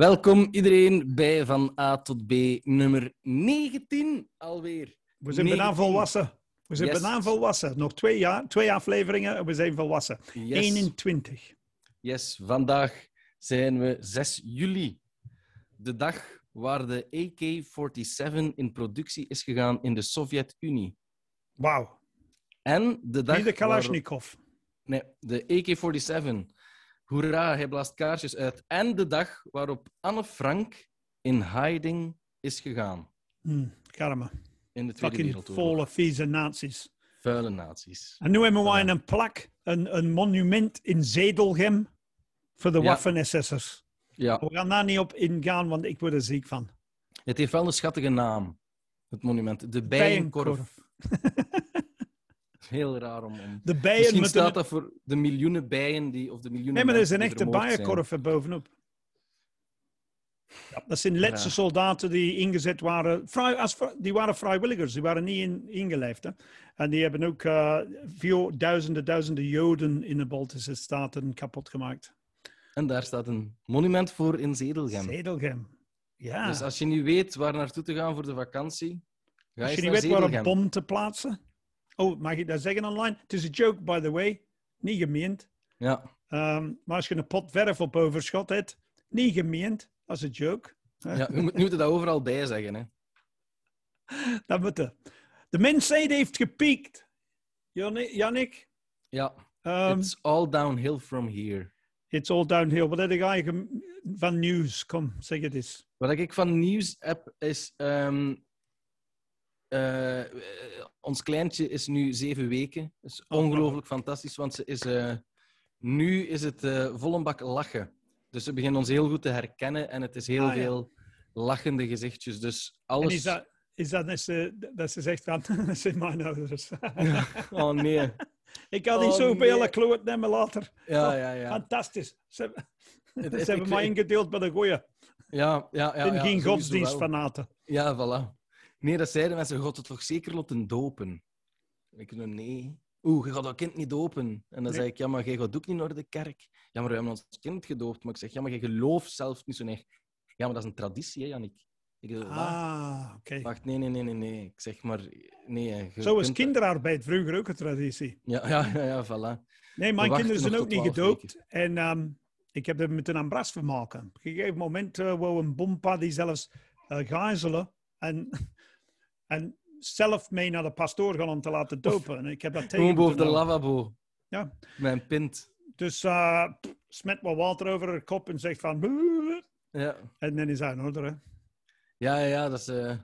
Welkom iedereen bij Van A tot B, nummer 19 alweer. We zijn bijna 19. volwassen. We zijn Yes. bijna volwassen. Nog twee, jaar, twee afleveringen en we zijn volwassen. Yes. 21. yes, vandaag zijn we 6 juli. De dag waar de AK-47 in productie is gegaan in de Sovjet-Unie. Wauw. En de dag Niet de waar- Kalashnikov. Nee, de AK-47. Hoera, hij blaast kaarsjes uit. En de dag waarop Anne Frank in hiding is gegaan. Hm, karma. In de Tweede Fucking Wereldoorlog. volle, vieze nazi's. Vuile nazi's. En nu hebben we Ja. een plak, een, een monument in Zedelgem voor de Ja. Waffen-SS'ers. Ja, We gaan daar niet op ingaan, want ik word er ziek van. het heeft wel een schattige naam, het monument. De Bijenkorf. Heel raar om... om... De bijen Misschien met staat dat voor de miljoenen bijen die... Of de miljoenen Nee, maar er is een echte bijenkorf er bovenop. Ja, dat zijn Letse Ja. soldaten die ingezet waren. Vrij, als, die waren vrijwilligers, die waren niet in, ingelijfd. Hè? En die hebben ook eh, veel duizenden, duizenden Joden in de Baltische Staten kapot gemaakt. En daar staat een monument voor in Zedelgem. Zedelgem. Ja. Dus als je niet weet waar naartoe te gaan voor de vakantie, ga als eens je niet weet waar een bom te plaatsen. Oh, mag ik dat zeggen online? Het is een joke, by the way. Niet gemeend. Ja, Ehm, maar als je een pot verf op overschot hebt, niet gemeend. Dat is een joke. ja je moet, je moet er dat overal bij zeggen. Hè. Dat moet er. De mensheid heeft gepiekt. Jannik? Ja, Ehm, it's all downhill from here. it's all downhill. Wat heb jij gem- van nieuws? Kom, zeg het eens. Wat ik van nieuws heb, is... ehm, eh, eh, ons kleintje is nu zeven weken. Dat is Oh, ongelooflijk fantastisch, want ze is, eh, nu is het eh vol een bak lachen. Dus ze beginnen ons heel goed te herkennen en het is heel Ah, ja. veel lachende gezichtjes. Dus En alles... is dat, is dat dat ze, dat ze zegt van, dat zijn mijn ouders. Oh nee. ik kan niet Oh, zoveel nee. kloot nemen later. Ja, ja, ja. Fantastisch. Ze, Het- ze hebben ik- mij ingedeeld bij de goeie. Ja, ja, ja. en ja, geen godsdienstfanaten. Ja, voilà. Nee, dat zeiden mensen, god het toch zeker laten dopen? Ik zei, nee. Oeh, je gaat dat kind niet dopen. En dan Nee. zei ik, ja, maar jij gaat ook niet naar de kerk. Ja, maar we hebben ons kind gedoopt. Maar ik zeg, ja, maar je gelooft zelf niet zo erg. Ja, maar dat is een traditie, hè, Jannik. Ik zeg, "Wat? Ah, oké. Wacht, nee, nee, nee, nee, nee. Ik zeg maar, nee. je Zo was kinderarbeid vroeger ook een traditie. Ja, ja, ja, ja, voilà. Nee, mijn kinderen zijn ook niet 12 gedoopt. En ehm, ik heb er moeten aan bras van maken. Op een gegeven moment uh, wou een bompa die zelfs eh, gijzelen. En, en zelf mee naar de pastoor gaan om te laten dopen. En ik heb dat tegen Gewoon boven de lavabo. Ja. Mijn pint. Dus eh, smet wat water over haar kop en zegt van... Ja. En dan is hij in orde. hè. Ja, ja, ja, dat is. eh,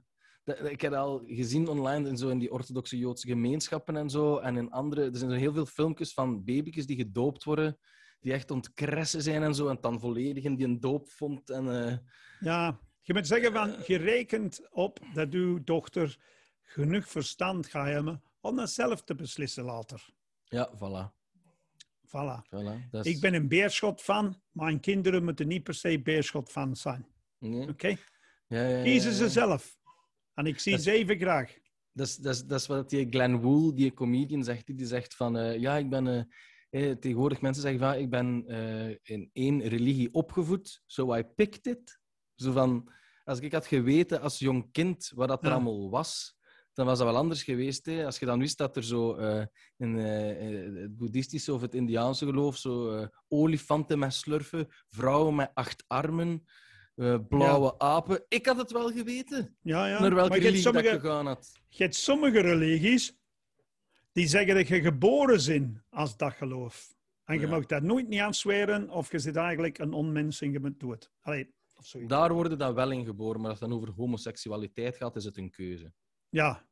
dat- ik heb al gezien online in, zo in die orthodoxe Joodse gemeenschappen en zo. En in andere. Er zijn zo heel veel filmpjes van baby's die gedoopt worden. Die echt ontkressen zijn en zo. En dan volledig in die een doopvond. En, eh, Ja, je moet zeggen van... Je rekent op dat uw dochter genoeg verstand gaat hebben om dat zelf te beslissen later. ja, voilà. Voilà. voilà. Dat is... Ik ben een beerschot fan. Mijn kinderen moeten niet per se beerschot fan zijn. Nee. Oké? Ja, ja, ja, Kiezen ze zelf. En ik zie Dat- ze even graag. Dat is, dat, is, dat is wat die Glenn Wool, die comedian, zegt. Die zegt van, eh, ja, ik ben... eh, eh, tegenwoordig mensen zeggen van, ik ben in één religie opgevoed, so I picked it. Zo van, als ik had geweten als jong kind wat dat er Ja. allemaal was, dan was dat wel anders geweest. Hè. Als je dan wist dat er zo in eh, eh, het boeddhistische of het indiaanse geloof zo eh, olifanten met slurfen, vrouwen met acht armen, blauwe apen. Ik had het wel geweten, Ja, ja. naar welke maar religie dat sommige, gegaan had. je hebt sommige religies die zeggen dat je geboren bent als dat geloof. En je Ja. mag daar nooit niet aan zweren of je zit eigenlijk een onmens en je bent dood. Allee, of zoiets. Daar worden dan wel in geboren, maar als het dan over homoseksualiteit gaat, is het een keuze. Ja.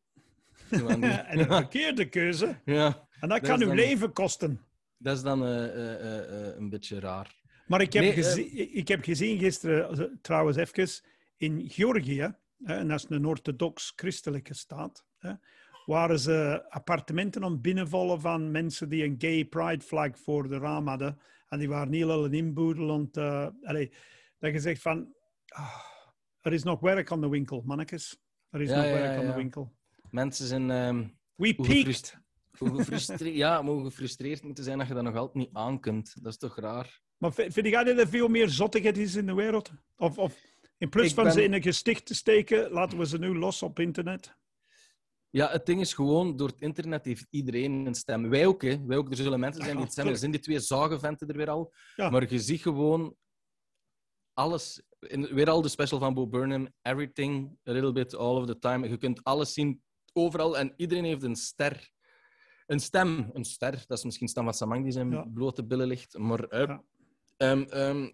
En een verkeerde keuze. ja, En dat Dat kan uw dan- leven kosten. dat is dan eh, eh, eh, een beetje raar. Maar ik heb, Nee, gezien, ik heb gezien gisteren, trouwens even, in Georgië, en dat is een orthodox-christelijke staat, hè, waren ze appartementen aan binnenvallen van mensen die een gay pride flag voor de raam hadden. En die waren heel al een inboedel. allee, dat je zegt van, ah, er is nog werk aan de winkel, mannetjes. Er is Ja, nog ja, werk aan de winkel. Mensen zijn... ehm, We peaked. hoe gefrustreerd, ja, maar hoe gefrustreerd moeten zijn dat je dat nog altijd niet aan kunt. Dat is toch raar? Maar vind jij dat er veel meer zottigheid is in de wereld? Of, of in plaats Ik van ben- ze in een gesticht te steken, laten we ze nu los op internet? Ja, het ding is gewoon, door het internet heeft iedereen een stem. Wij ook, hè. Wij ook. Er zullen mensen zijn die het stemmen. Er zijn die twee zagenventen er weer al. Ja. Maar je ziet gewoon alles. In, weer al de special van Bo Burnham. Everything, a little bit, all of the time. Je kunt alles zien, overal. En iedereen heeft een ster. Een stem. Een ster. Dat is misschien Stam van Samang die zijn Ja. blote billen ligt. Maar Ja. ehm,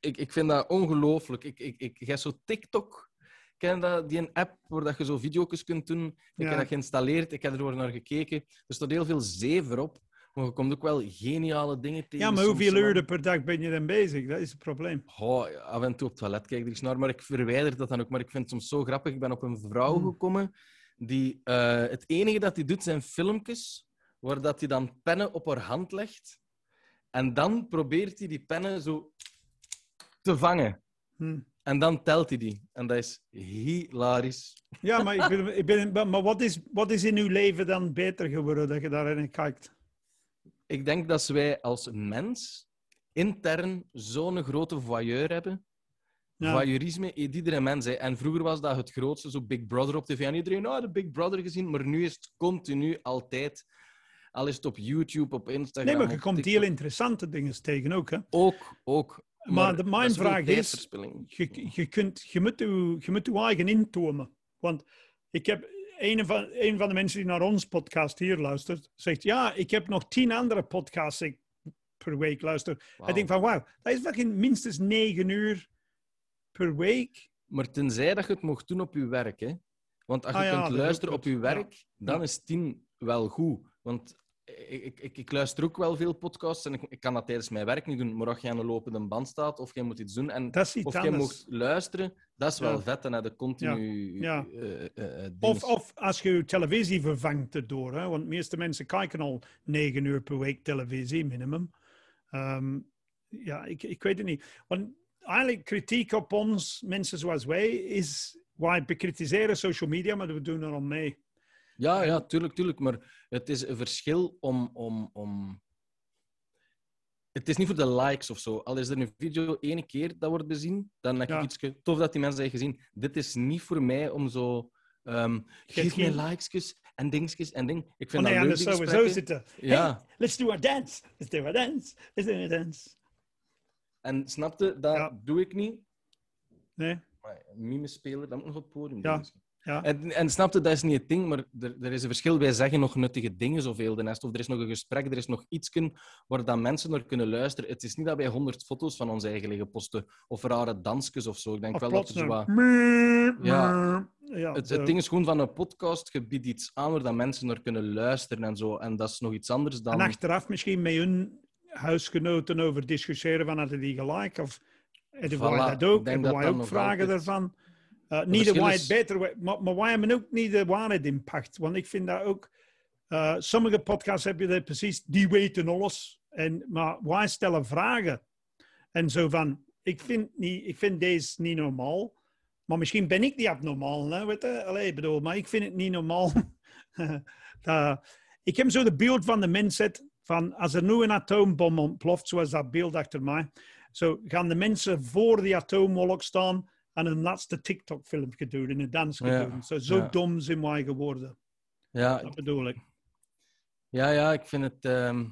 ik, ik vind dat ongelooflijk. Ik, ik, ik, jij zo TikTok... Ken dat, die een app waar dat je zo video's kunt doen? Ik Ja. heb dat geïnstalleerd, ik heb er naar gekeken. Er staat heel veel zeven op, maar je komt ook wel geniale dingen tegen. Ja, maar hoeveel uren per dag ben je dan bezig? Dat is het probleem. Oh, af en toe op het toilet kijk er eens naar, maar ik verwijder dat dan ook. Maar ik vind het soms zo grappig. Ik ben op een vrouw Hmm. gekomen die... eh, het enige dat hij doet zijn filmpjes waar dat hij dan pennen op haar hand legt. En dan probeert hij die pennen zo te vangen. Hm. En dan telt hij die. En dat is hilarisch. Ja, maar, ik ben, ik ben, maar wat, is, wat is in uw leven dan beter geworden dat je daarin kijkt? Ik denk dat wij als mens intern zo'n grote voyeur hebben. Ja. Voyeurisme eet iedere mens. hè. En vroeger was dat het grootste, zo Big Brother op tv. En iedereen had de Big Brother gezien, maar nu is het continu, altijd. Al is het op YouTube, op Instagram. Nee, maar je komt TikTok. heel interessante dingen tegen ook. Hè? Ook, ook. Maar de- mijn vraag is-. Je, je, kunt, je, moet uw, je moet uw eigen intomen. Want ik heb een van, een van de mensen die naar ons podcast hier luistert, zegt: Ja, ik heb nog tien andere podcasts ik per week luister. Wauw. Ik denk van: Wauw, dat is fucking minstens negen uur per week. Maar tenzij dat je het mocht doen op je werk. Hè? Want als je Ah ja, kunt luisteren op je Ja. werk, dan is tien wel goed. Want ik, ik, ik, luister ook wel veel podcasts en ik, ik kan dat tijdens mijn werk niet doen. Maar als je aan een lopende band staat of je moet iets doen en iets of je anders. mocht luisteren, dat is wel Ja. vet. En de continu... Ja. eh, eh, eh, Of, of als je je televisie vervangt erdoor. Hè? Want de meeste mensen kijken al negen uur per week televisie, minimum. Ehm, ja, ik, ik weet het niet. Want eigenlijk kritiek op ons, mensen zoals wij, is... Wij bekritiseren social media, maar we doen er al mee. Ja, ja, tuurlijk, tuurlijk. Maar het is een verschil om, om, om... Het is niet voor de likes of zo. Al is er een video ene keer dat wordt bezien, dan Ja. ik iets tof dat die mensen hebben gezien. Dit is niet voor mij om zo... ehm geef geen- mij likes en dingetjes en ding. Ik vind Oh nee, dat leuk, die sowieso gesprekken. zitten. Ja. Hey, let's do a dance. Let's do a dance. Let's do a dance. En snapte, dat Ja. doe ik niet. Nee? Mime-speler, dat moet nog op het podium Ja. doen. Ja. En, en snapte, dat is niet het ding, maar er, er is een verschil. Wij zeggen nog nuttige dingen zoveel de nest. Of er is nog een gesprek, er is nog iets waar dan mensen naar kunnen luisteren. Het is niet dat wij honderd foto's van ons eigen liggen posten. Of rare dansjes of zo. Ik denk Of wel dat er plots zo wat... Ja. ja Het, het ding is gewoon van een podcast, je biedt iets aan waar dat mensen naar kunnen luisteren en zo. En dat is nog iets anders dan... En achteraf misschien met hun huisgenoten over discussiëren van hadden die gelijk of Voilà, dat ook? ik denk Hebben dat wij dat ook vragen daarvan? Uh, niet dat wij het beter maar, maar wij hebben ook niet de waarheid impact. Want ik vind dat ook... uh, sommige podcasts heb je dat precies, die weten alles. En, maar wij stellen vragen. En zo van, ik vind, niet, ik vind deze niet normaal. Maar misschien ben ik niet abnormaal, hè, weet je? Allee, bedoel, maar ik vind het niet normaal. ik heb zo de beeld van de mensheid van als er nu een atoombom ontploft, zoals dat beeld achter mij, zo gaan de mensen voor die atoomwolk staan en een laatste TikTok-filmpje doen en een dansje Ja, doen. Zo, zo ja. dom zijn wij geworden. Ja, Dat bedoel ik. Ja, ja, ik vind het. ehm,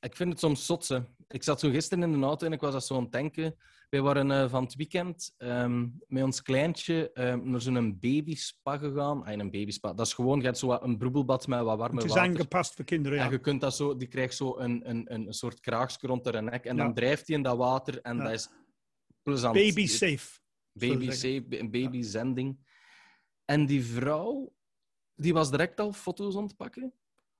Ik vind het soms zotse. Ik zat zo gisteren in de auto en ik was dat zo aan het denken. Wij waren eh, van het weekend ehm, met ons kleintje ehm, naar zo'n babyspa gegaan. Ah, een babyspa. Dat is gewoon, je hebt zo wat een broebelbad met wat warme Het is water. aangepast voor kinderen, ja. En je kunt dat zo, die krijgt zo een, een, een soort kraagje rond haar nek. En Ja. dan drijft hij in dat water en Ja. dat is plezant. Baby safe. Baby safe, een babyzending. En die vrouw, die was direct al foto's aan het pakken.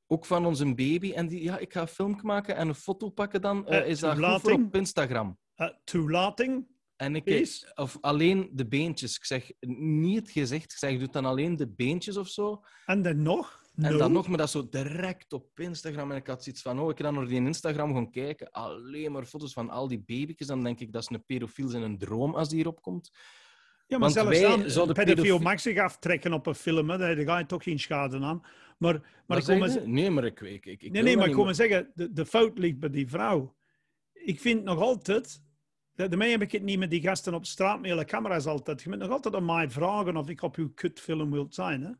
Ook van onze baby. En die, ja, ik ga een filmpje maken en een foto pakken dan. eh, Eh, is dat goed voor toelating? op Instagram? Uh, toelating En ik, of alleen de beentjes. Ik zeg niet het gezicht. Ik zeg, doe dan alleen de beentjes of zo. En dan nog? En dan nog, maar dat zo direct op Instagram. En ik had zoiets van, oh, ik dan naar die Instagram gaan kijken. Alleen maar foto's van al die baby's. Dan denk ik, dat is een pedofiel zijn een droom als die hierop komt. Ja, maar Want zelfs dan, zouden een pedofiel pedofiel- mag zich aftrekken op een film, hè. daar ga je toch geen schade aan. Maar, maar ik kom eens-? Nee, maar ik... ik, ik, ik Nee, wil nee, maar ik kom maar zeggen, de, de fout ligt bij die vrouw. ik vind nog altijd, daarmee heb ik het niet met die gasten op straat met hele camera's altijd. Je moet nog altijd aan mij vragen of ik op uw kutfilm wilt zijn. Hè?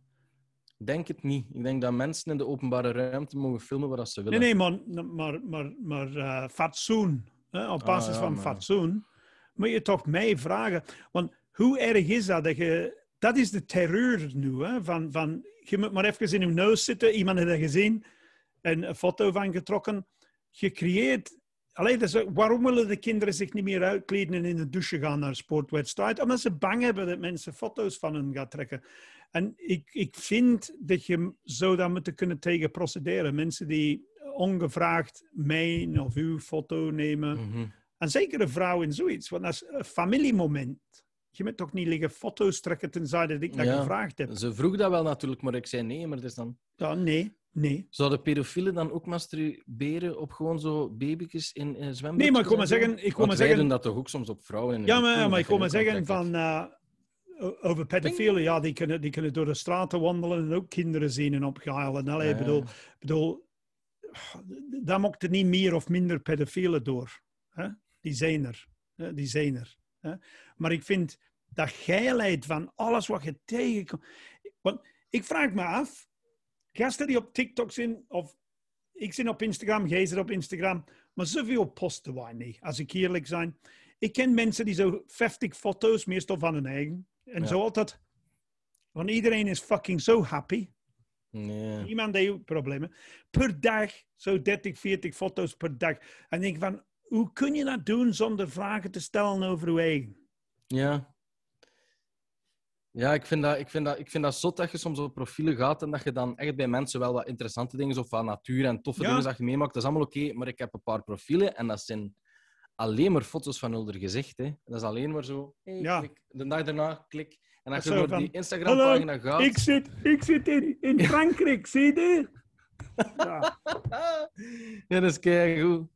Denk het niet. Ik denk dat mensen in de openbare ruimte mogen filmen wat ze willen. Nee, nee, maar, maar, maar, maar uh, fatsoen, hè? op basis Ah, ja, van maar- fatsoen, moet je toch mij vragen. Want hoe erg is dat? dat je, dat is de terreur nu. Hè? Van, van, je moet maar even in uw neus zitten, iemand heeft dat gezien en een foto van getrokken. Je creëert. Allee, waarom willen de kinderen zich niet meer uitkleden en in de douche gaan naar een sportwedstrijd? Omdat ze bang hebben dat mensen foto's van hen gaan trekken. En ik, ik vind dat je zo dan moet kunnen tegen procederen. Mensen die ongevraagd mijn of uw foto nemen. Mhm. En zeker een vrouw in zoiets, want dat is een familiemoment. Je moet toch niet liggen foto's trekken tenzij dat ik dat Ja. gevraagd heb? Ze vroeg dat wel natuurlijk, maar ik zei nee. Maar dan... Ja, nee, nee. Zouden pedofielen dan ook masturberen op gewoon zo baby's in, in zwembadjes? Nee, maar ik kom maar zeggen... Ik kom maar zeggen doen dat toch ook soms op vrouwen? in Ja, maar, pool, maar ik kom maar zeggen van o- over pedofielen, ja, die kunnen, die kunnen door de straten wandelen en ook kinderen zien en opgehalen. Allee, Ja, ik bedoel, ja. bedoel, daar mocht er niet meer of minder pedofielen door. Hè? Die zijn er. Hè? Die zijn er. Hè? Maar ik vind dat geilheid van alles wat je tegenkomt. Want ik vraag me af, gasten die op TikTok zijn, of ik zit op Instagram, jij zit op Instagram, maar zoveel posten wij niet, als ik eerlijk zijn. Ik ken mensen die zo 50 foto's, meestal van hun eigen, en Ja. zo altijd. Want iedereen is fucking zo happy. Nee. Niemand heeft problemen. Per dag, zo 30, 40 foto's per dag. En ik denk van, hoe kun je dat doen zonder vragen te stellen over je eigen? Ja. Ja, ik vind, dat, ik, vind dat, ik vind dat zot dat je soms op profielen gaat en dat je dan echt bij mensen wel wat interessante dingen, zo van natuur en toffe Ja. dingen dat je meemaakt. Dat is allemaal oké, maar ik heb een paar profielen en dat zijn alleen maar foto's van hun gezicht. Hè. Dat is alleen maar zo, hey, Ja. klik. de dag daarna, klik. En als Dat je door die Instagram-pagina gaat... Ik zit, ik zit in, in Frankrijk, zie je? Ja. ja, dat is keigoed.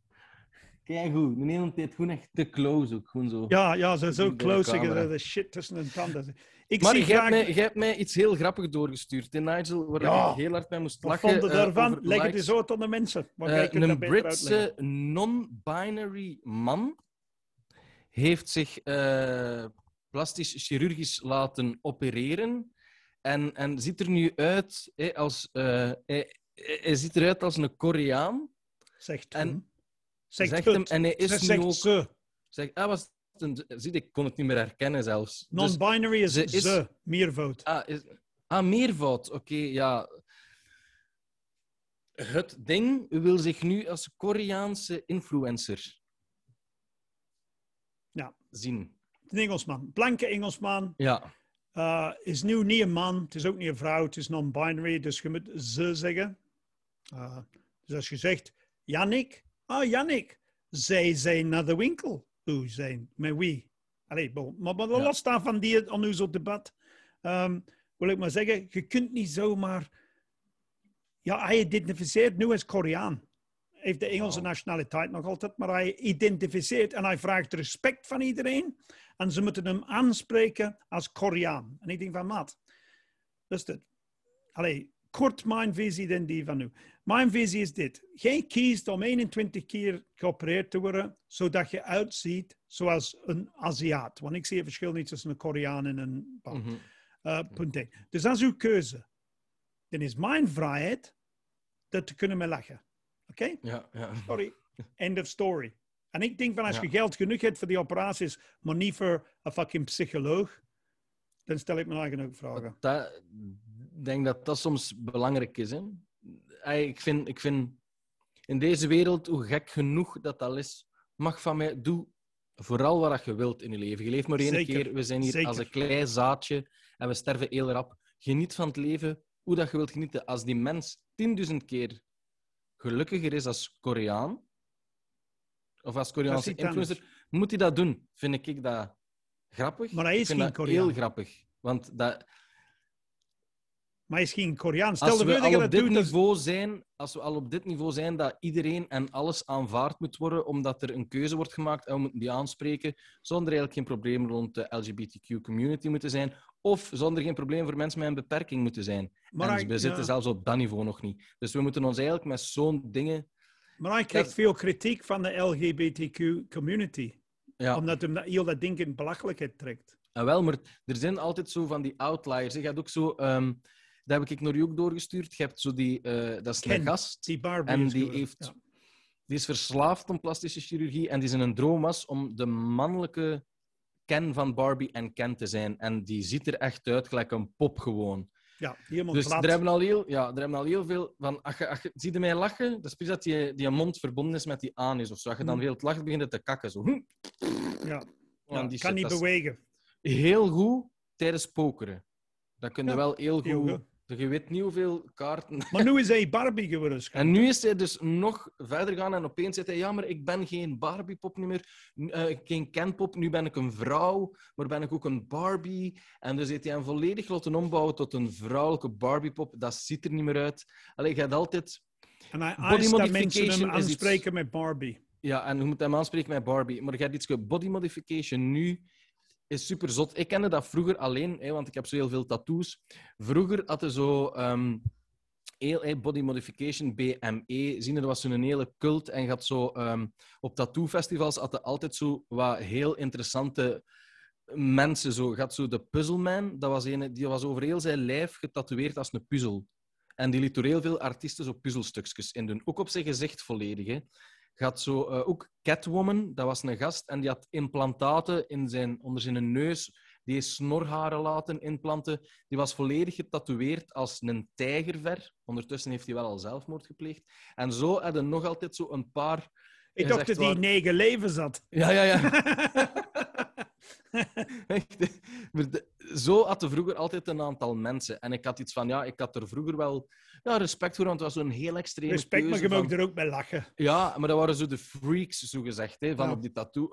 Keigoed. De hele tijd gewoon echt te close ook. Gewoon zo. Ja, ja, zo, zo close de shit tussen de tanden. Ik Maar zie jij hebt, graag... mij, jij hebt mij iets heel grappigs doorgestuurd, hè, Nigel, waar Ja. ik heel hard bij moest Wat lachen. vonden eh, daarvan? over Leg het eens uit aan de mensen. Eh, dat een. Britse non-binary man heeft zich eh, plastisch chirurgisch laten opereren en, en ziet er nu uit hè, als, eh, hij, hij ziet eruit als een Koreaan. Zegt en- hem. Zegt, Zegt hem, en hij is Ze nu zegt ook... ze. Zegt, ah, was een, zie, ik kon het niet meer herkennen zelfs. Dus- Non-binary is, ze is- ze. Meervoud. Ah, is, ah meervoud. Oké, ja. Het ding wil zich nu als Koreaanse influencer Ja. zien. Een Engelsman. Blanke Engelsman. Ja. eh, is nu niet een man. Het is ook niet een vrouw. Het is non-binary. Dus je moet ze zeggen. Eh, dus als je zegt Jannik. Ah, Jannik. Zij zijn naar de winkel. Hoe zijn? Met wie? Allee, bon. maar, maar Ja. los daarvan die onnozel debat. ehm, wil ik maar zeggen, je kunt niet zomaar... Ja, hij identificeert nu als Koreaan. Hij heeft de Engelse nationaliteit nog altijd, maar hij identificeert en hij vraagt respect van iedereen. En ze moeten hem aanspreken als Koreaan. En ik denk van, maat, dat is het. Allee, kort mijn visie dan die van nu. Mijn visie is dit. Jij kiest om 21 keer geopereerd te worden, zodat je uitziet zoals een Aziat. Want ik zie het verschil niet tussen een Koreaan en een... Uh, punt één. Dus dat is uw keuze. Dan is mijn vrijheid dat te kunnen mee lachen. Oké? ja, ja. Sorry. End of story. En ik denk van als Ja. je geld genoeg hebt voor die operaties, maar niet voor een fucking psycholoog, dan stel ik me eigen ook vragen. Dat, denk dat dat soms belangrijk is. Hè. Ik, vind, ik vind in deze wereld, hoe gek genoeg dat al is, mag van mij, doe vooral wat je wilt in je leven. Je leeft maar één Zeker, keer. We zijn hier zeker. als een klein zaadje en we sterven heel rap. Geniet van het leven, hoe dat je wilt genieten. Als die mens 10.000 keer gelukkiger is als Koreaan, of als Koreaanse anders. influencer, moet hij dat doen. Vind ik dat grappig. Maar hij Ik is vind geen dat Koreaan. heel grappig. Want dat, Maar is geen Koreaan. Stel als de we al op dit doet. niveau zijn, als we al op dit niveau zijn dat iedereen en alles aanvaard moet worden, omdat er een keuze wordt gemaakt en we moeten die aanspreken, zonder eigenlijk geen probleem rond de LGBTQ-community moeten zijn, of zonder geen probleem voor mensen met een beperking moeten zijn. Maar en hij- we zitten ja. zelfs op dat niveau nog niet. Dus we moeten ons eigenlijk met zo'n dingen Maar hij krijgt Dat- veel kritiek van de LGBTQ-community. Ja. Omdat hem dat, heel dat ding in belachelijkheid trekt. Ah, wel, maar er zijn altijd zo van die outliers. Je hebt ook zo... ehm, dat heb ik naar u ook doorgestuurd. Je hebt zo die... eh, dat is Ken. een gast. Die Barbie En is die heeft... Ja. Die is verslaafd aan plastische chirurgie en die zijn een droom was om de mannelijke Ken van Barbie en Ken te zijn. En die ziet er echt uit gelijk een pop gewoon. Ja, helemaal Dus er hebben, al heel, ja, er hebben al heel veel van... Als je, zie je mij lachen? Dat is precies dat die, die mond verbonden is met die anus of zo. Als je dan Hmm. veel lacht, begint het te kakken. Zo. Hm. Ja. Kan shit, niet is bewegen. Heel goed tijdens pokeren. Dat kun je Ja, wel heel heel goed... goed. Je weet niet hoeveel kaarten... Maar nu is hij Barbie geworden. En nu is hij dus nog verder gaan en opeens zegt hij, ja, maar ik ben geen Barbie-pop meer, eh, geen Ken-pop, nu ben ik een vrouw, maar ben ik ook een Barbie. En dus heeft hij hem volledig laten ombouwen tot een vrouwelijke Barbie-pop. Dat ziet er niet meer uit. Allee, je hebt altijd... En hij Body eist dat mensen modification hem iets- aanspreken met Barbie. Ja, en je moet hem aanspreken met Barbie. Maar je hebt iets body modification nu is super zot. Ik kende dat vroeger alleen, hè, want ik heb zo heel veel tattoos. Vroeger hadden zo ehm, heel hè, body modification, BME, zien er was zo'n hele cult en had zo ehm, op tattoo-festivals hadden altijd zo wat heel interessante mensen. Zo, had zo de Puzzleman, dat was een, die was over heel zijn lijf getatoeëerd als een puzzel. En die liet er heel veel artiesten zo puzzelstukjes in doen. Ook op zijn gezicht volledig. Hè. Had zo, eh, ook Catwoman, dat was een gast, en die had implantaten in zijn, onder zijn neus. Die heeft snorharen laten implanten. Die was volledig getatoeëerd als een tijgerver. Ondertussen heeft hij wel al zelfmoord gepleegd. En zo hadden nog altijd zo een paar... Ik dacht dat hij waar. negen levens had. Ja, ja, ja. Echt, zo hadden vroeger altijd een aantal mensen. En ik had iets van, ja, ik had er vroeger wel ja, respect voor, want het was zo'n heel extreme Respect, maar je mag er ook bij lachen. Ja, maar dat waren zo de freaks, zo gezegd, hè, van Ja. op die tattoo.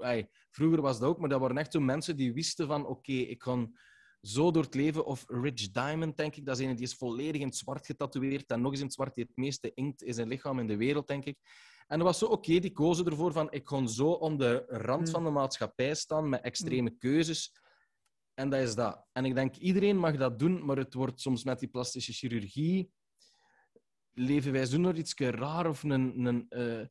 Vroeger was dat ook, maar dat waren echt zo mensen die wisten van, oké, ik kan zo door het leven. Of Rich Diamond, denk ik, dat is een die is volledig in het zwart getatoeëerd en nog eens in het zwart die het meeste inkt in zijn lichaam in de wereld, denk ik. En dat was zo, oké, die kozen ervoor van, ik kon zo om de rand Mm. van de maatschappij staan met extreme keuzes. En dat is dat. En ik denk, iedereen mag dat doen, maar het wordt soms met die plastische chirurgie... Leven wij zo nog iets raar of een... een eh,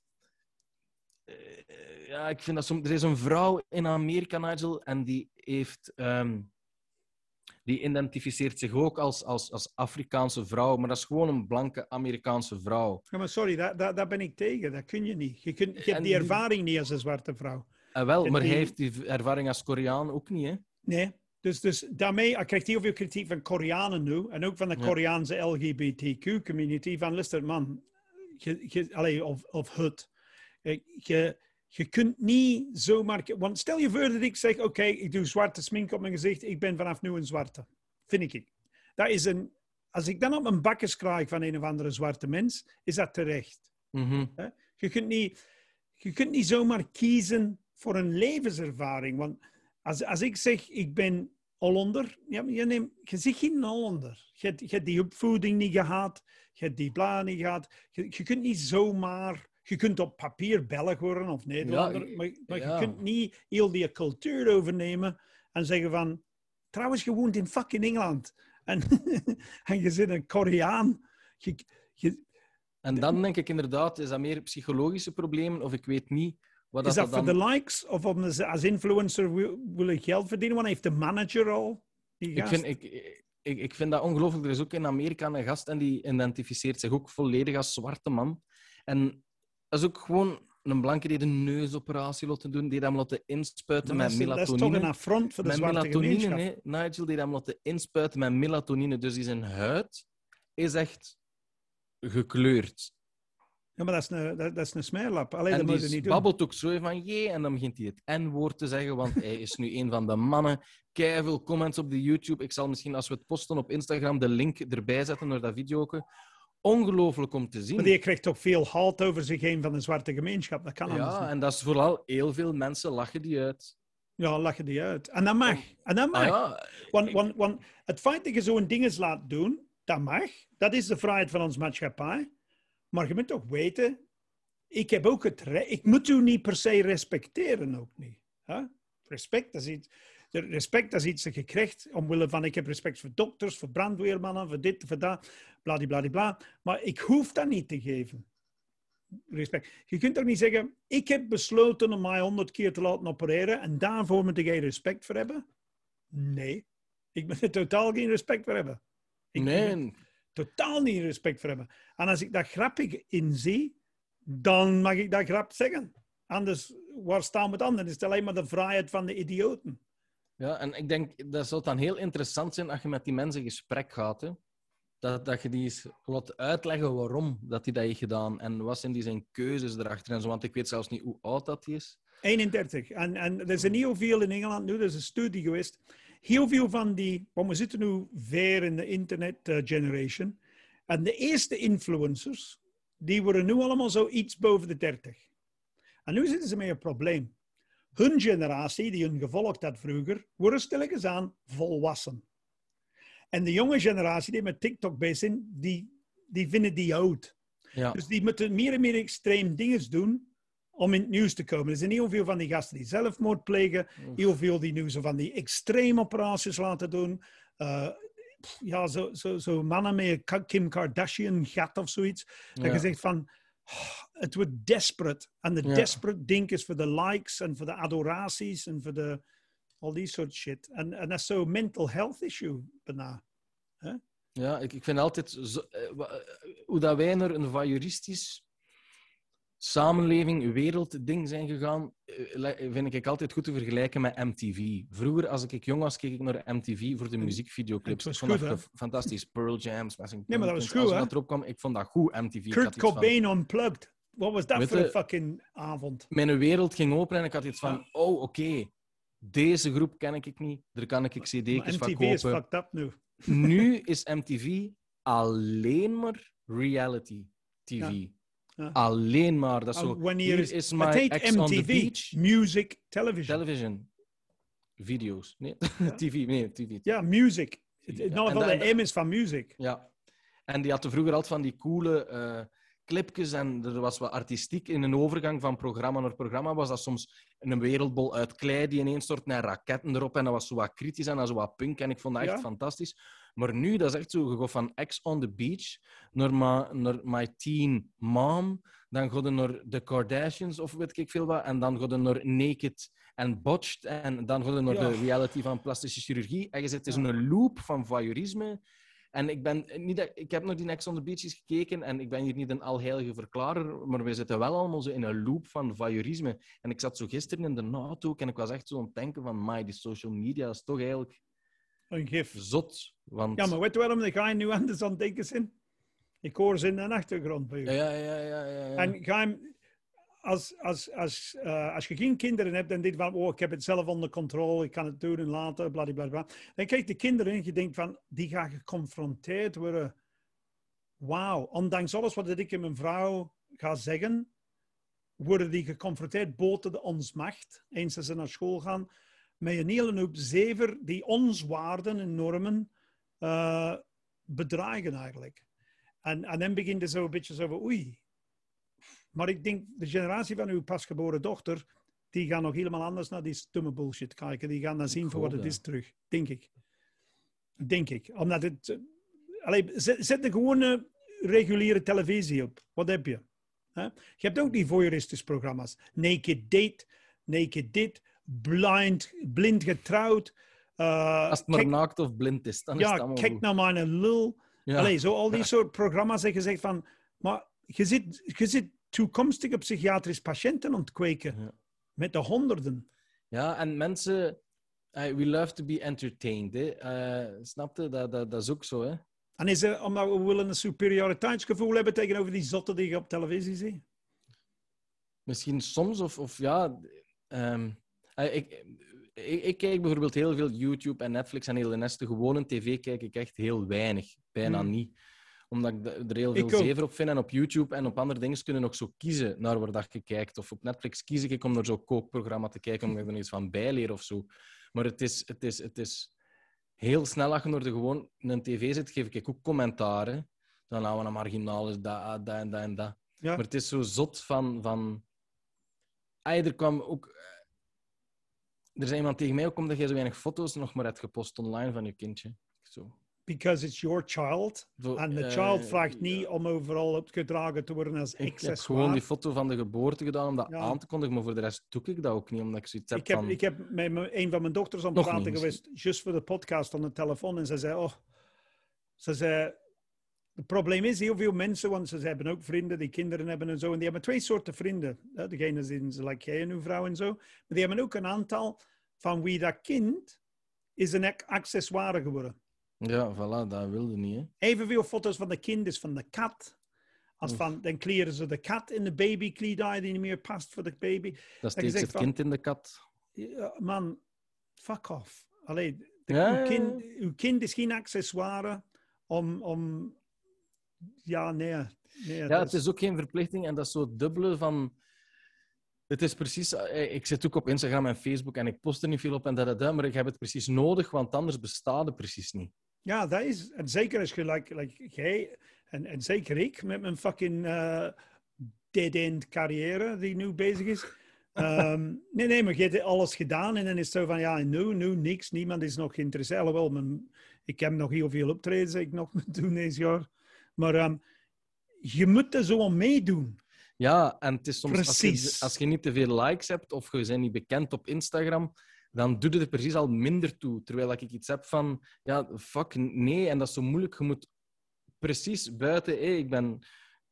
eh, ja, ik vind dat soms... Er is een vrouw in Amerika, Nigel, en die heeft... ehm, die identificeert zich ook als, als, als Afrikaanse vrouw, maar dat is gewoon een blanke Amerikaanse vrouw. Ja, maar sorry, daar, daar, daar ben ik tegen. Dat kun je niet. Je, kunt, je hebt die ervaring niet als een zwarte vrouw. En wel, En maar die- hij heeft die ervaring als Koreaan ook niet, hè? Nee. Dus, dus daarmee hij krijgt heel veel kritiek van Koreanen nu. En ook van de Ja. Koreaanse LGBTQ-community. Van, luister man, je, of, of het. Eh, Je, je kunt niet zomaar... Want stel je voor dat ik zeg, oké, ik doe zwarte smink op mijn gezicht. Ik ben vanaf nu een zwarte. Vind ik. Dat is een... Als ik dan op mijn bakkes krijg van een of andere zwarte mens, is dat terecht. Mhm. Je kunt niet, je kunt niet zomaar kiezen voor een levenservaring. Want als, als ik zeg, ik ben Hollander, ja, je, neemt, je zegt geen Hollander. Je, hebt- je hebt die opvoeding niet gehad, je hebt die bla niet gehad. Je, je kunt niet zomaar... Je kunt op papier Belg worden of Nederlander, Ja, maar, maar ja. je kunt niet heel die cultuur overnemen en zeggen van... Trouwens, je woont in fucking Engeland. En, en je zit een Koreaan. Je, je, En dan denk ik inderdaad, is dat meer psychologische problemen, of ik weet niet wat Is dat, dat voor dan... de likes of om als influencer wil, wil ik geld verdienen? Want heeft de manager al. Die Ik vind, ik, ik, ik vind dat ongelooflijk. Er is ook in Amerika een gast en die identificeert zich ook volledig als zwarte man. En dat is ook gewoon een blanke die de neusoperatie laten doen, die hem laten inspuiten met is, dat is toch melatonine. een affront voor de met zwarte melatonine, hè, Nigel, die hem laten inspuiten met melatonine. Dus die zijn huid is echt gekleurd. Ja, maar dat is een, dat, dat is een smeerlap. Alleen En dat moet je niet doen. babbelt ook zo van jee, en dan begint hij het N-woord te zeggen, want hij is nu een van de mannen. veel comments op de YouTube. Ik zal misschien, als we het posten op Instagram, de link erbij zetten naar dat video. Ongelooflijk om te zien. Maar die krijgt toch veel halt over zich heen van de zwarte gemeenschap. Dat kan anders Ja, en dat is vooral heel veel mensen lachen die uit. Ja, lachen die uit. En dat mag. En dat mag. Ah, ja, Want, want, want het feit dat je zo'n dinges laat doen, dat mag. Dat is de vrijheid van onze maatschappij. Maar je moet toch weten, ik heb ook het recht. Ik moet u niet per se respecteren, ook niet. Respect, dat is iets. De Respect dat is iets dat je krijgt omwille van ik heb respect voor dokters, voor brandweermannen, voor dit, voor dat, bladibladibla. Maar ik hoef dat niet te geven. respect. Je kunt toch niet zeggen, ik heb besloten om mij honderd keer te laten opereren en daarvoor moet jij respect voor hebben? Nee, ik ben er totaal geen respect voor hebben. Ik nee, totaal niet respect voor hebben. En als ik dat grappig inzie, dan mag ik dat grap zeggen. Anders, waar staan we dan? Dan is het alleen maar de vrijheid van de idioten. Ja, en ik denk dat zou dan heel interessant zijn als je met die mensen in gesprek gaat. Hè? Dat, dat je die eens laat uitleggen waarom dat hij dat heeft gedaan en wat zijn die zijn keuzes erachter en zo. Want ik weet zelfs niet hoe oud dat is. 31. En, en er zijn heel veel in Engeland nu, er is een studie geweest. Heel veel van die, want we zitten nu ver in de internet uh, generation. En de eerste influencers, die worden nu allemaal zo iets boven de 30. En nu zitten ze met een probleem. Hun generatie, die hun gevolgd had vroeger, worden stilletjes aan volwassen. En de jonge generatie die met TikTok bezig zijn, die, die vinden die oud. Ja. Dus die moeten meer en meer extreem dingen doen om in het nieuws te komen. Er zijn heel veel van die gasten die zelfmoord plegen, heel veel die nu zo van die extreme operaties laten doen. Uh, ja, zo, zo, zo mannen met Kim Kardashian gat of zoiets. Dat Ja. je zegt van, het wordt desperate. En de Ja. desperate ding is voor de likes en voor de adoraties en voor de, al die soort shit. En, dat is zo'n mental health issue bijna. Ja, ik, ik vind altijd zo, eh, eh, hoe dat wij naar een voyeuristisch samenleving, wereldding zijn gegaan, eh, vind ik altijd goed te vergelijken met MTV. Vroeger, als ik jong was, keek ik naar MTV voor de muziekvideoclips. Ik vond dat fantastisch. Pearl Jams, Nee, maar dat was goed, Als dat erop kwam, ik vond dat goed, MTV. Kurt van- Cobain unplugged. Wat was dat voor een fucking avond? Mijn wereld ging open en ik had iets van, oh, oké, deze groep ken ik niet, daar kan ik cd's van MTV is kopen. fucked up nu. Nu is MTV alleen maar reality TV. Ja. Alleen maar. Dat zo. wanneer is- is Het heet MTV, beach. Music Television. Television. Video's. Nee, TV. Nee, TV. ja, music. Ja, wel dan- de M is van music. Ja. En die hadden vroeger altijd van die coole eh, clipjes en er was wat artistiek. In een overgang van programma naar programma was dat soms een wereldbol uit klei die ineens naar raketten erop en dat was zo wat kritisch en dat was zo wat punk en ik vond dat echt Ja. fantastisch. Maar nu, dat is echt zo, je gaat van Ex on the Beach naar, ma, naar My Teen Mom, dan ga je naar The Kardashians of weet ik veel wat, en dan ga je naar Naked and Botched en dan ga je naar Ja. de reality van plastische chirurgie. En je zit in een loop van voyeurisme. En ik, ben niet dat, ik heb nog die Next on the Beach eens gekeken en ik ben hier niet een alheilige verklarer, maar we zitten wel allemaal zo in een loop van voyeurisme. En ik zat zo gisteren in de ook en ik was echt zo aan het denken van, my, die social media is toch eigenlijk Een gif. zot. Want... Ja, maar weet je waarom ga je nu anders aan het denken zijn? Ik hoor ze in de achtergrond bij u. Ja, ja, ja, ja, ja, ja. En ga je, als, als, als, eh, als je geen kinderen hebt en dit van, oh, ik heb het zelf onder controle, ik kan het doen en later, bladibladibla. Dan kijk de kinderen en je denkt van, die gaan geconfronteerd worden. Wauw, ondanks alles wat ik en mijn vrouw ga zeggen, worden die geconfronteerd boven de ons macht, eens ze naar school gaan, met een hele hoop zever die ons waarden en normen eh, bedragen eigenlijk. En, en dan begint het zo een beetje zo van, oei. Maar ik denk, de generatie van uw pasgeboren dochter, die gaan nog helemaal anders naar die stomme bullshit kijken. Die gaan dan zien voor wat het dat. is terug, denk ik. Denk ik. Omdat het... eh, Allee, zet, zet de gewone reguliere televisie op. Wat heb je? Je hebt ook die voyeuristische programma's. Naked Date, Naked Dit, blind, Blind Getrouwd. eh, Als het maar kijk, naakt of blind is, dan is het ja, kijk naar mijn lul. Ja. Allee, zo al die soort programma's dat je zegt van... Maar je zit, je zit toekomstige psychiatrische patiënten aan het kweken. Ja. Met de honderden. Ja, en mensen... we love to be entertained. Eh, snap je? Dat, dat, dat is ook zo, hè. En is het omdat we willen een superioriteitsgevoel hebben tegenover die zotten die je op televisie ziet? Misschien soms, of, of ja... ehm, eh, ik, ik, ik kijk bijvoorbeeld heel veel YouTube en Netflix en heel de neste gewone tv kijk ik echt heel weinig. Bijna Hmm. niet. Omdat ik er heel veel zever op vind. En op YouTube en op andere dingen kunnen nog zo kiezen naar waar dat je kijkt. Of op Netflix kies ik om naar zo'n kookprogramma te kijken, omdat ik er iets van bijleer of zo. Maar het is, het is, het is heel snel als je naar de gewoon een tv zit, geef ik ook commentaren. Dan houden we een marginaal is dat, dat en dat en dat. Ja. Maar het is zo zot van... van... Ah, er kwam ook... eh, Er zei iemand tegen mij ook omdat jij zo weinig foto's nog maar hebt gepost online van je kindje. Zo. Because it's your child. Zo, En de eh, child vraagt niet om overal opgedragen te worden als Ik heb gewoon die foto van de geboorte gedaan om dat Ja. aan te kondigen, maar voor de rest doe ik dat ook niet, omdat ik zoiets heb Ik heb, van... ik heb met een van mijn dochters aan het praten geweest, juist voor de podcast aan de telefoon. En ze zei, oh, ze zei, het probleem is heel veel mensen, want ze hebben ook vrienden die kinderen hebben en zo. En die hebben twee soorten vrienden. Hè? Degene zijn ze, like jij en uw vrouw en zo. Maar die hebben ook een aantal van wie dat kind is een ac- accessoire geworden. Ja, voilà, dat wilde niet, hè. Evenveel foto's van de kind is van de kat. Als van, dan kleren ze de kat in de babykledij die niet meer past voor de baby. Dat steekt het kind in de kat. Man, fuck off. Allee, de- Ja, uw, kind, uw kind is geen accessoire om... om ja, nee. nee Ja, het is ook geen verplichting en dat is zo het dubbele van... Het is precies... eh, Ik zit ook op Instagram en Facebook en ik post er niet veel op en dat, dat, dat, maar ik heb het precies nodig, want anders bestaat het precies niet. Ja, dat is... En zeker als je, like, like jij... En, en zeker ik, met mijn fucking eh dead-end carrière die nu bezig is. Ehm, nee, nee, maar je hebt alles gedaan en dan is het zo van, ja, nu, nu, niks. Niemand is nog geïnteresseerd. Alhoewel, mijn, ik heb nog heel veel optredens ik nog moet doen deze jaar. Maar ehm, je moet er zo aan meedoen. Ja, en het is soms... Als Precies. je, als je niet te veel likes hebt of je bent niet bekend op Instagram, dan doe je er precies al minder toe. Terwijl ik iets heb van... Ja, fuck, nee. En dat is zo moeilijk. Je moet precies buiten... ik ben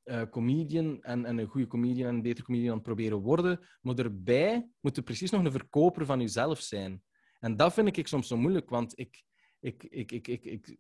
eh, comedian en, en een goede comedian en een betere comedian aan het proberen worden. Maar erbij moet je precies nog een verkoper van jezelf zijn. En dat vind ik soms zo moeilijk, want. Ik, ik, ik, ik, ik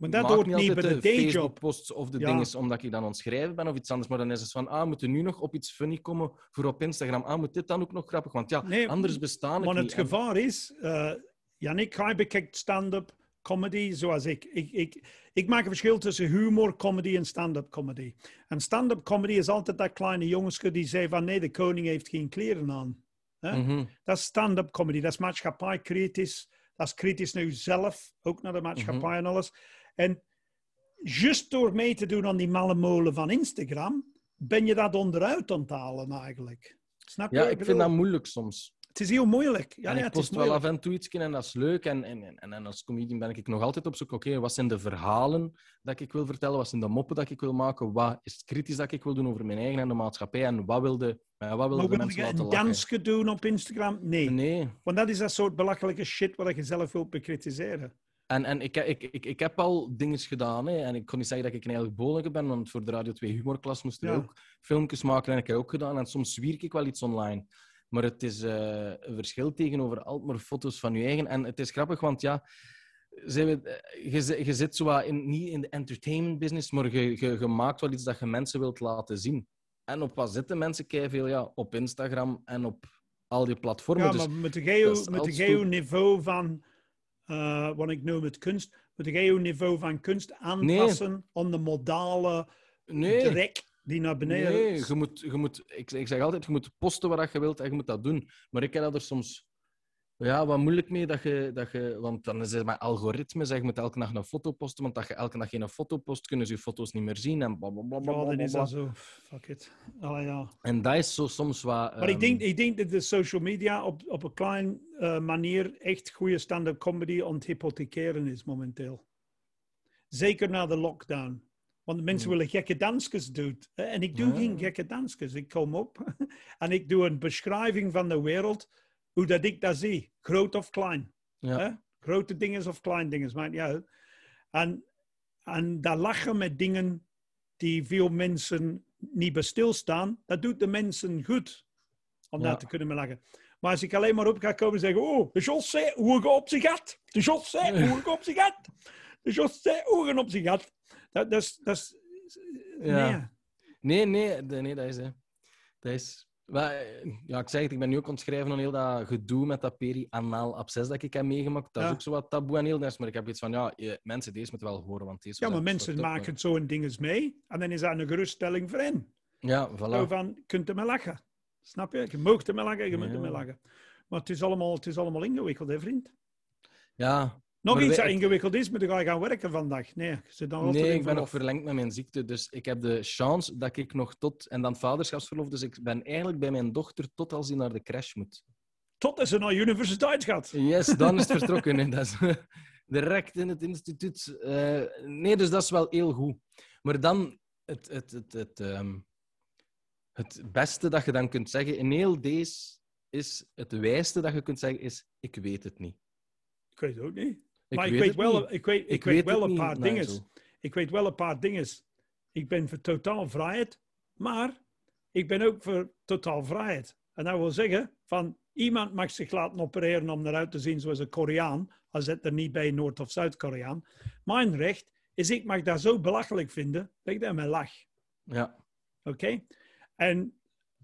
Maar dat hoort niet bij de dayjob. Facebook-posts of de Ja. dingen omdat ik dan aan het schrijven ben of iets anders. Maar dan is het van, ah, moet er nu nog op iets funny komen voor op Instagram? Ah, moet dit dan ook nog grappig? Want ja, Nee, anders bestaan Maar het niet. Gevaar is, uh, Yannick, hij bekijkt stand-up comedy zoals ik. Ik, ik. ik maak een verschil tussen humor, comedy en stand-up comedy. En stand-up comedy is altijd dat kleine jongensje die zei van nee, de koning heeft geen kleren aan. Mhm. Dat is stand-up comedy. Dat is maatschappij kritisch. Dat is kritisch naar jezelf, ook naar de maatschappij en alles. En juist door mee te doen aan die malle molen van Instagram, ben je dat onderuit aan het halen eigenlijk. Snap je? Ja, wat ik vind dat moeilijk soms. Het is heel moeilijk. Ja, en ja, ik post wel af en toe iets en dat is leuk. En, en, en, en als comedian ben ik nog altijd op zoek. Oké, wat zijn de verhalen dat ik wil vertellen? Wat zijn de moppen dat ik wil maken? Wat is het kritisch dat ik wil doen over mijn eigen en de maatschappij? En wat wilde, wat wilde Maar de wil mensen laten een dansje doen op Instagram? Nee. Nee. Want dat is dat soort belachelijke shit wat je zelf wilt bekritiseren. En, en ik, ik, ik, ik heb al dingen gedaan. Hè. En ik kon niet zeggen dat ik een eigenlijk bolige ben, want voor de Radio 2 Humorklas moesten we Ja. ook filmpjes maken. En ik heb ook gedaan. En soms zwier ik wel iets online. Maar het is eh, een verschil tegenover altijd maar foto's van je eigen. En het is grappig, want ja, zijn we, eh, je, je zit zo in, niet in de entertainment business, maar je, je, je maakt wel iets dat je mensen wilt laten zien. En op wat zitten mensen veel Ja, op Instagram en op al die platformen. Ja, dus, maar met met geo goed. niveau van, eh, wat ik noem het kunst, met de geo niveau van kunst aanpassen aan de modale nee. drek die naar beneden Nee, je moet, je moet, ik, ik zeg altijd, je moet posten wat je wilt en je moet dat doen. Maar ik heb dat er soms ja, wat moeilijk mee, dat je, dat je, want dan is het maar algoritme, zeg, je moet elke dag een foto posten, want als je elke dag geen foto post, kunnen ze je foto's niet meer zien en blablabla. Ja, dan is dat zo. Fuck it. Allee, ja. En dat is zo soms wat... Maar ik, ehm, denk, ik denk dat de social media op, op een klein eh, manier echt goede stand-up comedy aan het hypothekeren is momenteel. Zeker na de lockdown. Want mensen Hmm. willen gekke dansjes doen. En ik doe Ja. geen gekke dansjes. Ik kom op en ik doe een beschrijving van de wereld, hoe dat ik dat zie. Groot of klein. Ja. Hè? Grote dingen of klein dingen, maakt niet uit. En, en dat lachen met dingen die veel mensen niet bij stilstaan, dat doet de mensen goed om Ja. daar te kunnen lachen. Maar als ik alleen maar op ga komen en zeggen, oh, de Jos zei hoe ik op zich had. De Jos zei hoe ik op zich had. De Jos zei hoe ik op zich had. Dat, dat is... Dat is Ja. nee. Nee, nee, dat is... Hè. Dat is ja, ik zeg het, ik ben nu ook ontschrijven aan heel dat gedoe met dat peri-anaal absces dat ik heb meegemaakt. Dat is ook zo wat taboe en heel is, maar ik heb iets van, ja, mensen, deze moeten wel horen, want deze... Ja, maar mensen maken zo'n dingen mee en dan is dat een geruststelling voor hen. Ja, Zo voilà. van, kunt er mee lachen. Snap je? Je mag er lachen, je moet er lachen. Maar het is allemaal, het is allemaal ingewikkeld, hè, vriend? Ja, Nog Maar iets dat ingewikkeld is, maar dan ga je gaan werken vandaag. Nee, zit dan nee, ik ben nog verlengd met mijn ziekte, dus ik heb de chance dat ik nog tot... En dan vaderschapsverlof, dus ik ben eigenlijk bij mijn dochter tot als hij naar de crash moet. Tot als ze naar universiteit gaat. Yes, dan is het vertrokken. hè. Dat is, Direct in het instituut. Eh, nee, dus dat is wel heel goed. Maar dan, het, het, het, het, ehm, het beste dat je dan kunt zeggen in heel deze is, het wijste dat je kunt zeggen is, ik weet het niet. Ik weet het ook niet. Maar ik weet, wel, niet. ik weet, ik Ik weet weet wel een paar dingen. Ik weet wel een paar dingen. Ik ben voor totaal vrijheid, maar ik ben ook voor totaal vrijheid. En dat wil zeggen, van iemand mag zich laten opereren om eruit te zien zoals een Koreaan, als het er niet bij Noord- of Zuid-Koreaan. Mijn recht is, ik mag dat zo belachelijk vinden, dat ik daarmee lach. Ja, Oké? En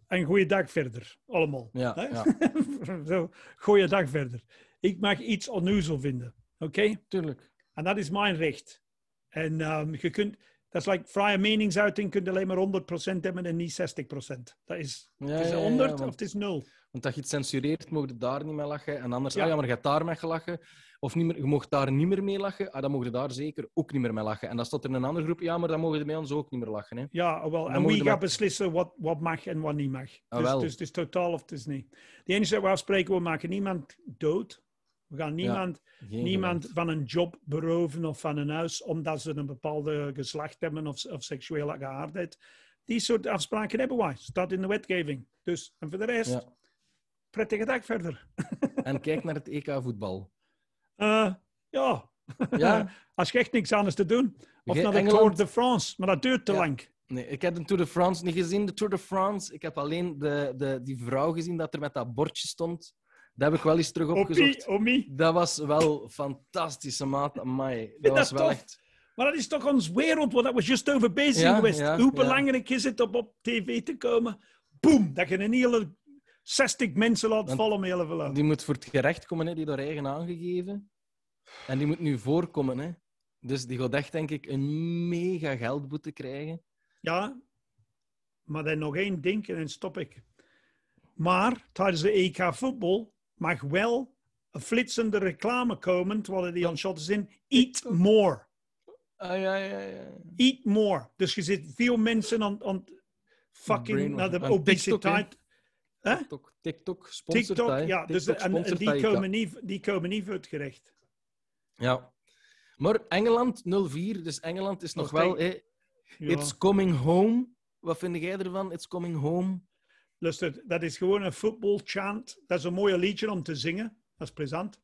een goede dag verder, allemaal. ja, zo, goeie dag verder. Ik mag iets onnozel vinden. Oké? tuurlijk. En dat is mijn recht. En ehm, je kunt, dat is like vrije meningsuiting, kun je alleen maar 100% hebben en niet 60%. Dat is, Ja, het is ja, ja, 100 of het is 0. Want dat je iets censureert, mocht je daar niet mee lachen. En anders, Ja. ah ja, maar je hebt daar mee gelachen. Of niet meer, je mocht daar niet meer mee lachen. Ah, dan mocht je daar zeker ook niet meer mee lachen. En dan staat er een andere groep, ja, maar dan mogen je bij ons ook niet meer lachen. Hè. Ja, wel. Dan En wie gaat beslissen wat, wat mag en wat niet mag? Ah, dus, wel. dus het is totaal of het is niet. De enige dat we afspreken, we maken niemand dood. We gaan niemand, niemand van een job beroven of van een huis omdat ze een bepaalde geslacht hebben of, of seksuele geaardheid. Die soort afspraken hebben wij. Staat in de wetgeving. Dus, en voor de rest, Ja. prettige dag verder. En kijk naar het EK voetbal. Eh, ja, Ja, als je echt niks anders te doen. Of naar de Engeland- Tour de France, maar dat duurt te Ja. lang. nee, ik heb de Tour de France niet gezien. De Tour de France, ik heb alleen de, de, die vrouw gezien dat er met dat bordje stond. Dat heb ik wel eens terug opgezocht. Dat was wel fantastische maat. Amai. Dat dat was wel tof? echt... Maar dat is toch ons wereld waar we just over bezig Ja, geweest. ja, Hoe ja. belangrijk is het om op tv te komen? Boom, dat je een hele 60 mensen laat Want vallen met hele verloop. Die moet voor het gerecht komen, hè, die door eigen aangegeven. En die moet nu voorkomen. Hè. Dus die gaat echt, denk ik, een mega geldboete krijgen. Ja, maar dan nog één ding en dan stop ik. Maar tijdens de EK voetbal mag wel een flitsende reclame komen, terwijl die aan shot is in, eat more. Ah, ja, ja, ja. Eat more. Dus je zit veel mensen aan, aan fucking naar de obesiteit. TikTok, TikTok TikTok, ja, dus TikTok en, en die, komen niet, die komen niet voor het gerecht. Ja. Maar Engeland 0-4, dus Engeland is nog Nog wel... Ja. It's coming home. Wat vind jij ervan? It's coming home. Luister, dat is gewoon een voetbalchant. Dat is een mooie liedje om te zingen. Dat is plezant.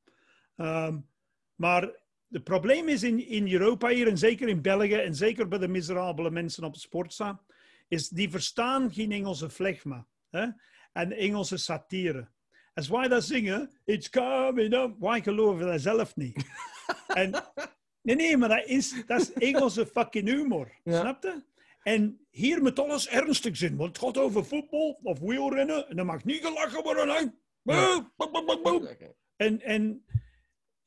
Ehm, maar het probleem is in, in Europa hier, en zeker in België, en zeker bij de miserabele mensen op Sportza, is die verstaan geen Engelse flegma. Hè? En Engelse satire. Als wij dat zingen, it's coming up, wij geloven dat zelf niet. en, nee, nee, maar dat is, dat is Engelse fucking humor. Ja. Snap je? En hier moet alles ernstig zijn, want het gaat over voetbal of wielrennen en dan mag niet gelachen worden. Hè? En, en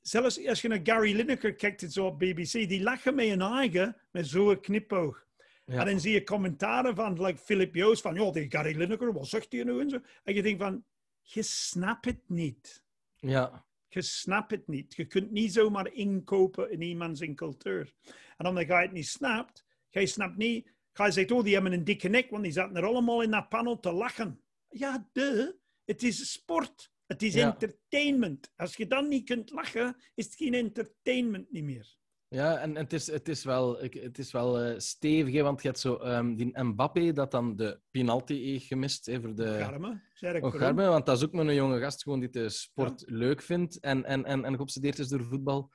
zelfs als je naar Gary Lineker kijkt zo op BBC, die lachen met hun eigen met zo'n knipoog. Ja. En dan zie je commentaren van like Philip Joost van, ja, die Gary Lineker, wat zegt hij nu en zo. En je denkt van, je snapt het niet. Ja. Je snapt het niet. Je kunt niet zomaar inkopen in iemands in cultuur. En omdat je het niet snapt, je snapt niet, ga je zeggen, oh, die hebben een dikke nek, want die zaten er allemaal in dat panel te lachen. Ja, de. Het is sport. Het is Ja. entertainment. Als je dan niet kunt lachen, is het geen entertainment niet meer. Ja, en het is, het is wel, het is wel eh, stevig, hè, want je hebt zo ehm, die Mbappé dat dan de penalty heeft gemist hè, voor de Garme, zeg ik. Garme, want dat is ook maar een jonge gast gewoon die de sport leuk vindt en, en, en, en geobsedeerd is door voetbal.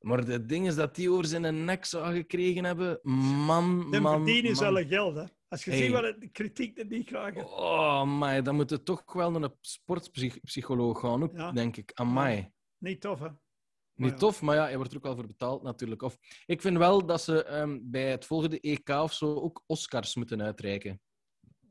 Maar de ding is dat die over zijn nek zou gekregen hebben, man, Dan man, verdienen ze man. alle geld. Hè. Als je Hey. ziet wat het- de kritiek dat die krijgen. Oh, maar dan moet het toch wel naar een sportpsycholoog gaan, ook, Ja. denk ik. Amai. Niet tof, hè? Niet ja. tof, maar ja, je wordt er ook wel voor betaald natuurlijk. Of, ik vind wel dat ze ehm, bij het volgende EK of zo ook Oscars moeten uitreiken.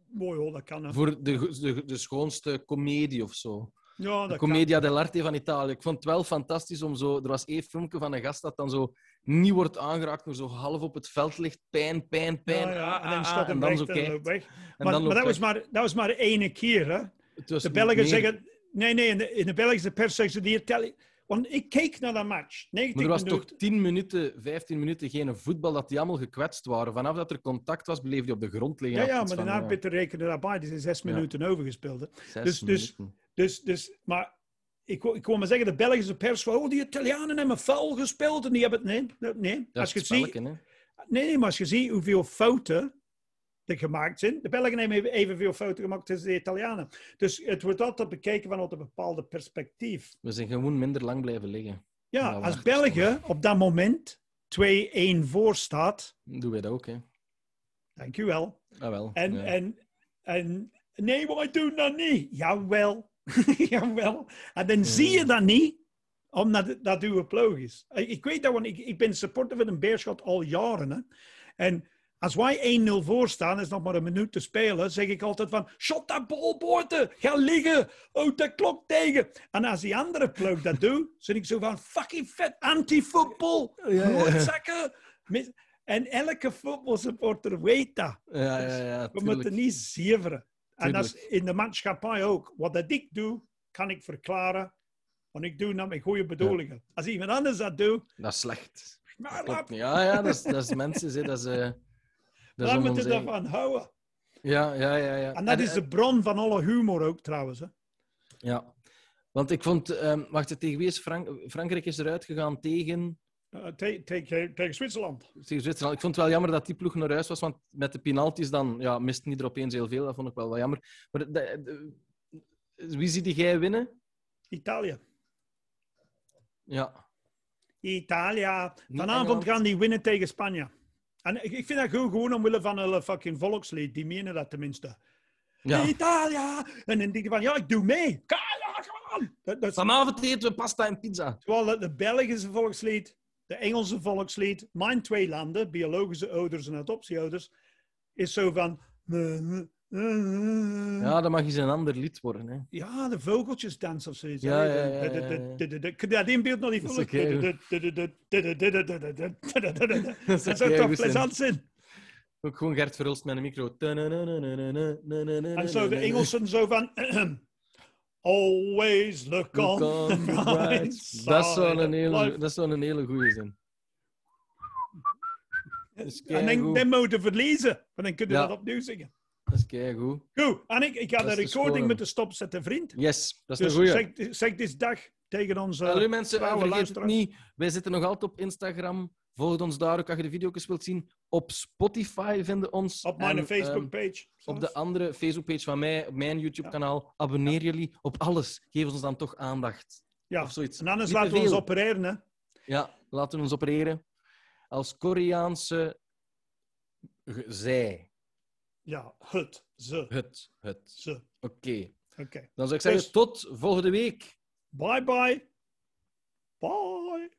Mooi hoor, dat kan. Hè. Voor de, de, de schoonste comedie of zo. Ja, De dat Commedia dell'arte van Italië. Ik vond het wel fantastisch om zo... Er was één filmpje van een gast dat dan zo niet wordt aangeraakt, maar zo half op het veld ligt. Pijn, pijn, pijn. Ja, ja. ah, En dan ah, staat ah, hem en weg. En Maar, dat, was weg. maar, dat was maar de ene keer. Hè? De Belgen meer- zeggen... Nee, nee, in de, in de Belgische pers zeggen ze die Italië... Want ik keek naar dat match. 90 Maar er was minuten. toch 10 minuten, 15 minuten geen voetbal dat die allemaal gekwetst waren. Vanaf dat er contact was, bleef die op de grond liggen. Ja, ja, maar de arbiter rekende daarbij. Die zijn zes minuten overgespeeld. Zes Dus- dus- minuten. Dus, dus, maar ik, wil- ik wil maar zeggen, de Belgische pers van, oh, die Italianen hebben foul gespeeld en die hebben het... Nee, nee. Dat Als je ziet, nee, nee, maar als je ziet hoeveel fouten er gemaakt zijn, de Belgen hebben even- evenveel fouten gemaakt als de Italianen. Dus het wordt altijd bekeken vanuit een bepaalde perspectief. We zijn gewoon minder lang blijven liggen. Ja, Nou, als België op dat moment 2-1 voor staat, Doen wij dat ook, hè. dank u wel. Ah, wel. En, ja. en, en nee, wij doen dat niet. Jawel, jawel. En dan zie je dat niet, omdat dat uw ploeg is. Ik weet dat, want ik, ik ben supporter van een Beerschot al jaren. Hè. En als wij 1-0 voor staan, is nog maar een minuut te spelen, zeg ik altijd van, shot dat bal buiten, ga liggen, houd de klok tegen. En als die andere ploeg dat doet, zeg ik zo van, fucking vet, anti-football, Ja, ja, ja. En elke voetbalsupporter weet dat. ja, ja, ja, We moeten niet zeveren. En dat is in de maatschappij ook. Wat dat ik doe, kan ik verklaren. Want ik doe dat met goede bedoelingen. Als iemand anders dat doet, Dat is slecht. Ja, ja, dat is, dat is mensen. Dat is... eh dat is laat om me ons er eigen- daarvan houden. Ja, ja, ja. ja. En dat is de bron van alle humor ook trouwens. Hè. Ja. Want ik vond... ehm wacht, tegen wie is Frank... Frankrijk is eruit gegaan tegen... Uh, te- tegen tegen Zwitserland. tegen Zwitserland. Ik vond het wel jammer dat die ploeg naar huis was, want met de penalties dan ja, miste niet er opeens heel veel. Dat vond ik wel wat jammer. Maar de- de- de- wie zie jij winnen? Italië. Ja. Italië. Vanavond gaan die winnen tegen Spanje. En ik, ik vind dat goed, gewoon omwille van hun fucking volkslied. Die menen dat tenminste. ja. Italië! En dan denk je van, ja, ik doe mee. Ka- Ja, come on! Dat, dat is Vanavond eten we pasta en pizza. Terwijl de Belgische volkslied, de Engelse volkslied Mijn Twee Landen, biologische ouders en adoptieouders, is zo van... Ja, dan mag eens een ander lied worden. Hè. Ja, de vogeltjes dansen of zoiets. Ja, ja, ja, dat inbeeld nog niet voor. Dat zou toch plezant zijn? Ook gewoon Gert Verhulst met een micro. En zo de Engelsen zo van... Always look on the bright side Dat zou of een hele, dat zou een hele. Dat is En dan, dan moeten verliezen. Want dan kunnen we Ja. dat opnieuw zingen. Dat is keigoed. Goed, en ik, ik ga Dat de is de recording score. moeten stopzetten, vriend. Yes, dat is Dus een goeie. zeg, zeg dit dag tegen onze Hallo mensen, vergeet het niet. Wij zitten nog altijd op Instagram. Volg ons daar ook als je de video's wilt zien. Op Spotify vinden ons. Op mijn En, ehm, Facebook-page. op de andere Facebookpage van mij, op mijn YouTube-kanaal. Abonneer jullie op alles. Geef ons dan toch aandacht. ja. Of zoiets. En anders Niet laten we ons opereren. Hè. Ja, laten we ons opereren. Als Koreaanse zij. Ja, het, ze, Het. Het. ze. Oké. Oké. Dan zou ik zeggen, Dus- tot volgende week. Bye bye. Bye.